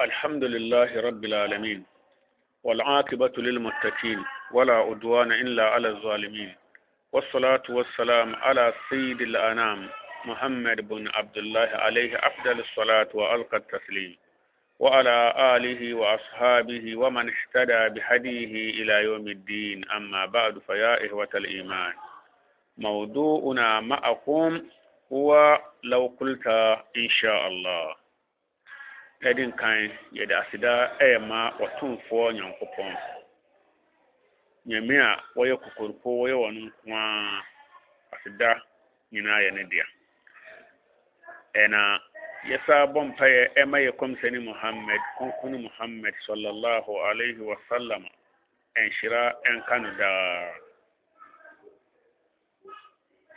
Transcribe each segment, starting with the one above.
الحمد لله رب العالمين والعاقبة للمتقين ولا أدوان إلا على الظالمين والصلاة والسلام على سيد الأنام محمد بن عبد الله عليه أفضل الصلاة وألقى التسليم وعلى آله وأصحابه ومن اهتدى بهديه إلى يوم الدين أما بعد فيا إخوة الإيمان موضوعنا معكم هو لو قلت إن شاء الله. Ɛdi nkan yɛde aseda ɛyɛ ma wɔtomfoɔ nyankopɔn. Nyame a wɔyɛ kokoroko wɔyɛ wɔn nko a aseda nyinaa yɛ ne dea. Ɛna yɛsa bɔ mpaeɛ ɛma yɛ kɔmsɛne muhammad kɔnkɔne muhammad sallallahu alaihi wasallam ɛnhyira ɛnka no daa.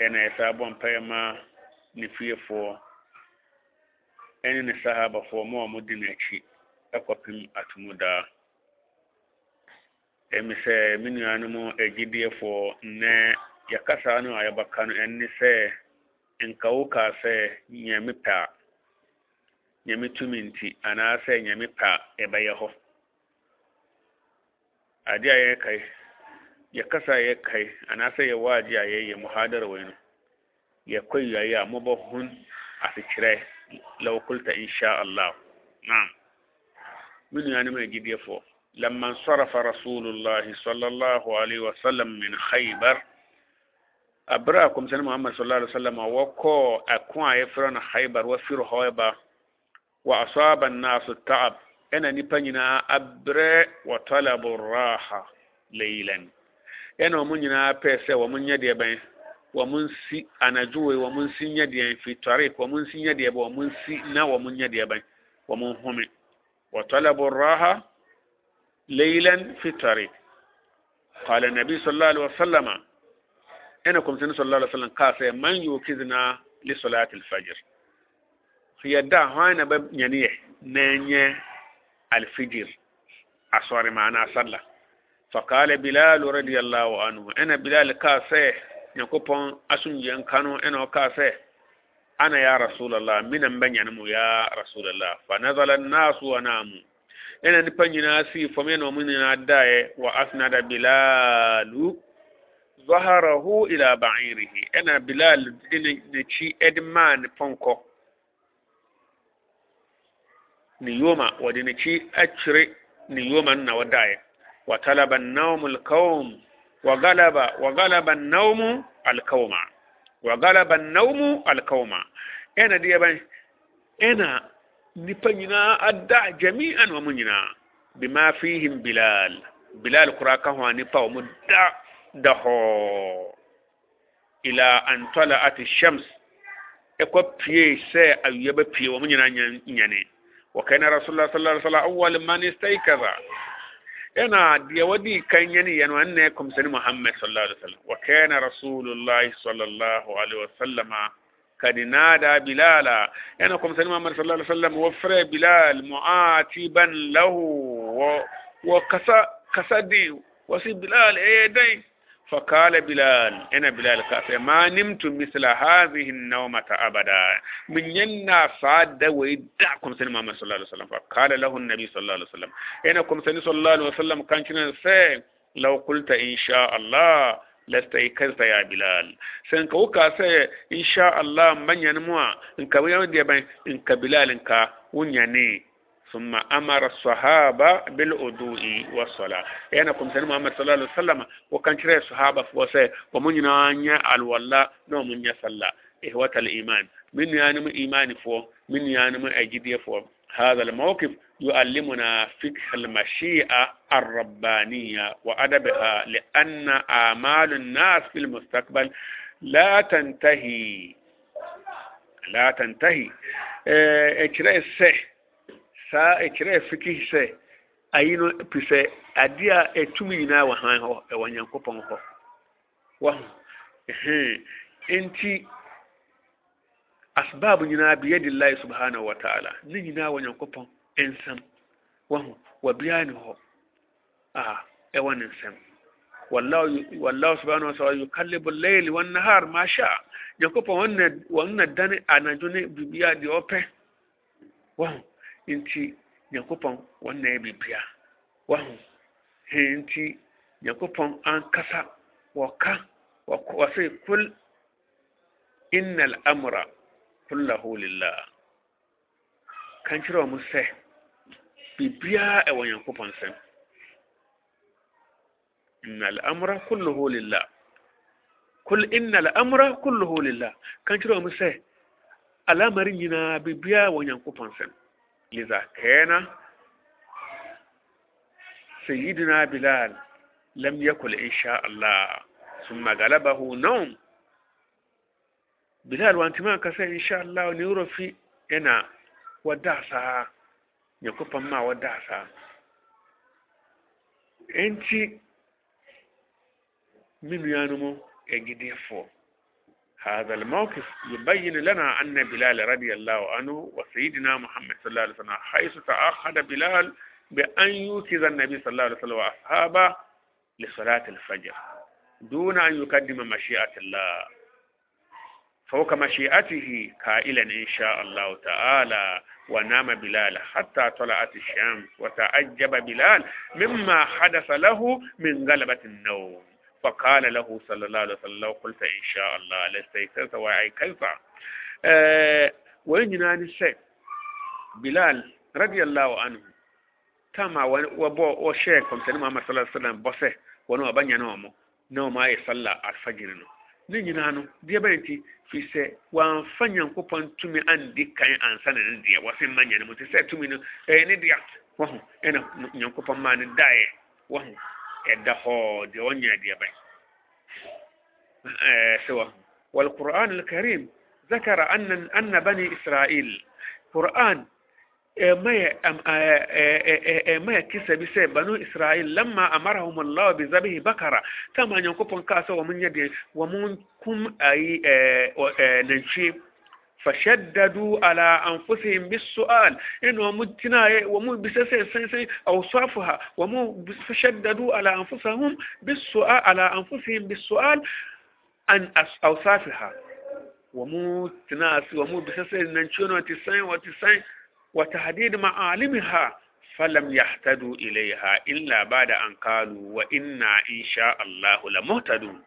Ɛna yɛsa bɔ mpaeɛ ma ne fiefoɔ ɛne ne sahabafoɔ ma a wɔdi n'akyi ɛkɔpem atomu daa ɛmi sɛ me nuanom agyidiefoɔ nnɛ yɛkasa no a yɛbɛka no ɛne sɛ nka wo kaa sɛ nyame pɛ a nyame tumi nti anaasɛ nyame pɛ a ɛbɛyɛ hɔ adeɛ a yɛkae yɛkasa a yɛkae anaasɛ yɛwɔ adeɛ a yɛyɛ muhadara no yɛkɔ wiaeɛ a mobɛhun asekyerɛ لو قلت إن شاء الله. نعم. من يعني من يجد يفو؟ لما انصرف رسول الله صلى الله عليه وسلم من خيبر أبراكم سنة محمد صلى الله عليه وسلم وكو أكون يفرن خيبر وفير هويبا وأصاب الناس التعب. أنا نبنينا أبرا وطلب الراحة ليلا. أنا ومنينا ومن يدي wɔn si anadwo wɔ wɔn si nyɛ deɛ fi tɔre wɔn si nyɛ deɛ bɛ wɔn si na wɔn nyɛ deɛ bɛn wɔn home wɔtɔlɛbɔ raha leilan fi tɔre qala nabi sallallahu alaihi wasallam ina kuma sun sallallahu alaihi wasallam ka sai man yukizna li salati al-fajr yadda hana ba nyaniye na nye al-fajr aswari ma'ana sallah فقال بلال رضي الله عنه أنا بلال كاسه nyankopɔn asomdwe nka no ɛna ɔkaa sɛ ana ya rasulallah menam bɛnyane mu ya rasulallah fa nazala nnasu wa namu. Ɛna nipa nyinaa sii fam ɛna ɔmo nyinaa daeɛ wa asnada bilalu zaharahu ila ba'irihi. Ɛna bilal de n'akyi ɛde maa ne pɔnkɔ. Ne yoma wɔde n'akyi akyerɛ ne yoma no na wɔdaeɛ. Wa talaba nnawm alqawm وغلب وغلب النوم القوم وغلب النوم القوم أنا دي بان انا نبنينا ادع جميعا ومنينا بما فيهم بلال. بلال كراكا هو نبا ومدع دهو. إلى أن طلعت الشمس. إكو بي سي ايوب بي ومنينا نياني وكان رسول الله صلى الله عليه وسلم أول من استيقظ. أنا دي ودي كان يني ينو انكم سن محمد صلى الله عليه وسلم. وكان رسول الله صلى الله عليه وسلم قد نادى بلالا انكم سن محمد صلى الله عليه وسلم وفر بلال معاتبا له وكسا كسدي وسي بلال إيه دين fakala bilal ina bilal ka sai ma nimtu misla hadhihi nawmata abada min yanna fada wa da kum sani muhammad sallallahu alaihi wasallam fakala lahu annabi sallallahu alaihi wasallam ina kum sani sallallahu alaihi wasallam kan kina sai law qulta insha Allah lasta kansa ya bilal sai ka wuka sai insha Allah manyan muwa in ka yau da ban in ka bilal in ka wunya ne ثم أمر الصحابة بالأدوء والصلاة. يعني كم سنة محمد صلى الله عليه وسلم وكان شري الصحابة فوسي ومن ينانيا الولا نو من يصلى. إخوة الإيمان. من يانم إيمان فو؟ من يانم أجدي فو؟ هذا الموقف يعلمنا فقه المشيئة الربانية وأدبها لأن آمال الناس في المستقبل لا تنتهي. لا تنتهي. إيه السح saa ɛkyerɛ fiki sɛ ayi no pi sɛ a ɛtumi nyinaa wɔ han hɔ ɛwɔ nyankopɔn hɔ. Wahu nti asbab nyinaa biyadi llahi subhanahu wa ta'ala. Ne nyinaa wɔ nyankopɔn nsɛm wahu wabiaa ne hɔ a ɛwɔ ne nsɛm wallahu subhanahu wa ta'ala yukallibu al-layl wan nahar ma sha nyankopɔn wannan wannan dane anadwo ne bibia deɛ ɔpɛ nti nyankopɔn wɔn na yɛ bibia. Wahu hɛn nti nyankopɔn ankasa wɔka wɔsɛ kul inna al'amra kullahu lillah. Kan kyerɛ wɔn sɛ biribiara ɛwɔ nyankopɔn nsɛm. Inna al'amra kulluhu lillah. Kul inna al'amra kulluhu lillah. Kan kyerɛ wɔn sɛ al'amarin nyinaa biribiara wɔ nyankopɔn nsɛm. liza kayana sayyidina bilal lam yakul insha Allah. Summa galabahu nawm. Bilal wanti ma kasa insha Allah ni rofi yana wadasa ya kufan ma wadasa. Enti minu yanumu egidefoɔ هذا الموقف يبين لنا أن بلال رضي الله عنه وسيدنا محمد صلى الله عليه وسلم حيث تأخذ بلال بأن يوكز النبي صلى الله عليه وسلم وأصحابه لصلاة الفجر دون أن يقدم مشيئة الله. فوق مشيئته قائلا إن شاء الله تعالى ونام بلال حتى طلعت الشمس وتعجب بلال مما حدث له من غلبة النوم. فقال له صلى الله عليه وسلم لو قلت إن شاء الله لاستيقظت وعيكلت أه وين نسي بلال رضي الله عنه كما وبو وشيخ كمسني محمد صلى الله عليه وسلم بصه ونو أبنى نومه نوم أي صلى الفجر نوم ne nyinaa no deɛ bɛyɛ nti firi sɛ wɔamfa nyankopɔn tumi andi kan ansa na ne deɛ wɔse mma nya no mu nti sɛ tumi no ɛyɛ ne dea wahu ɛna nyankopɔn maa no daeɛ wahu ɛda hɔ deɛ ɔnyɛ deɛ bɛn sɛ wahu والقرآن الكريم ذكر أن أن بني إسرائيل قرآن ما kisa bi sɛ banu israel lamma amarahum allah bi zabihi bakara kama nyankopɔn kaa sɛ wɔn nyɛ deɛ فشددوا على أنفسهم بالسؤال. انه متنا وم اوصافها وم فشددوا على أنفسهم بالسؤال على أنفسهم بالسؤال ان أوصافها. وموتنا وم بسس ننشون وتسين وتسين وتحديد معالمها فلم يهتدوا إليها إلا بعد أن قالوا وإنا إن شاء الله لمهتدون.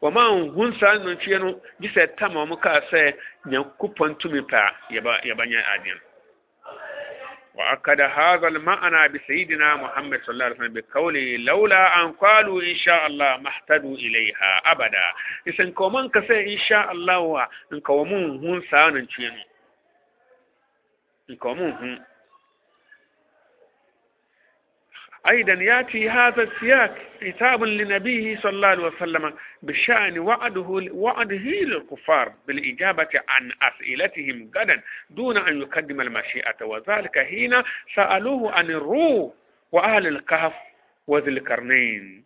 وما هن سان نتيانو جسا تاما ومكاسا نكوبان تميبا يبا يبانيا آدين وأكد هذا المعنى بسيدنا محمد صلى الله عليه وسلم بقوله لولا أن قالوا إن شاء الله ما اهتدوا إليها أبدا إذن كومان كسا إن شاء الله إن كومون هن سان نتيانو نكومون أيضا يأتي هذا السياق كتاب لنبيه صلى الله عليه وسلم بشأن وعده وعده للكفار بالإجابة عن أسئلتهم غدا دون أن يقدم المشيئة. وذلك حين سألوه عن الروح وأهل الكهف وذي القرنين.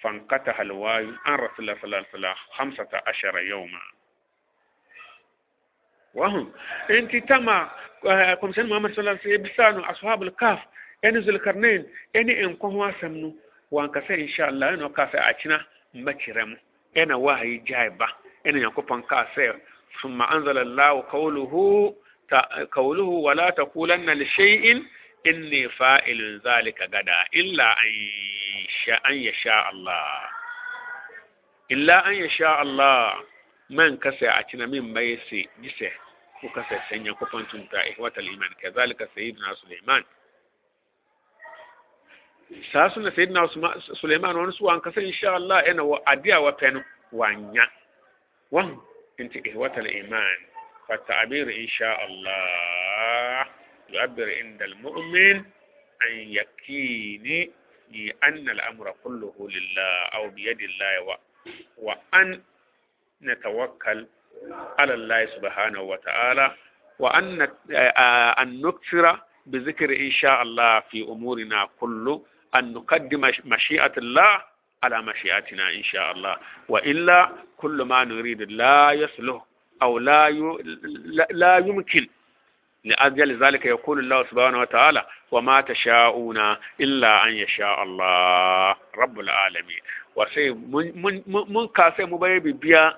فانقطع الوعي عن رسول الله صلى الله عليه وسلم خمسة عشر يوما. وهم انت تما كمسان محمد صلى الله عليه وسلم أصحاب الكهف ɛne zulkarnain ɛne nkɔ ho asɛm no wankasa inshallah ɛna ɔka sɛ akyena mmakyerɛ mu ɛna wahayi gyae ba ɛna nyankopɔn kaa sɛ summa anzala llahu qawluhu qawluhu wala taqulanna lishay'in inni fa'ilun zalika gada. Illa an yasha Allah. Illa an yasha Allah. Man kasa a cina min mai se gise ko kasa sanya kufan tunta ihwatal iman. Kazalika sayyidina Sulaiman تنتا إخوة الإيمان كذلك سيدنا سليمان ساسنا سيدنا سليمان ونسوا أن كسى إن شاء الله أنا وأديا وفن وانيا وان انت إخوة الإيمان فالتعبير إن شاء الله يعبر عند المؤمن أن يكيني أن الأمر كله لله أو بيد الله و... وأن نتوكل على الله سبحانه وتعالى وأن أن نكثر بذكر إن شاء الله في أمورنا كله أن نقدم مشيئة الله على مشيئتنا إن شاء الله. وإلا كل ما نريد لا يصلح أو لا ي... لا يمكن. لأجل ذلك يقول الله سبحانه وتعالى وما تشاءون إلا أن يشاء الله. رب العالمين. وسي من كاسه مباي بيبيا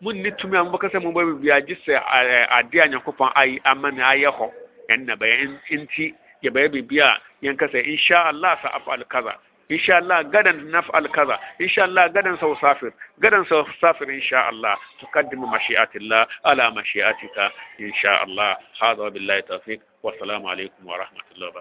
من نتومي أم بكاسه مباي بيبيا جس أدي أن يكون أي أمن أيه yan na bayan inci ya baya bibiya yan kasa insha Allah sa afal kaza insha Allah gadan naf'al kaza insha Allah gadan sau safir gadan sau safir insha Allah. Tuqaddimu mashi'atillah ala mashi'atika insha Allah. Hadha billahi tawfiq. Wa assalamu alaikum wa rahmatullahi wa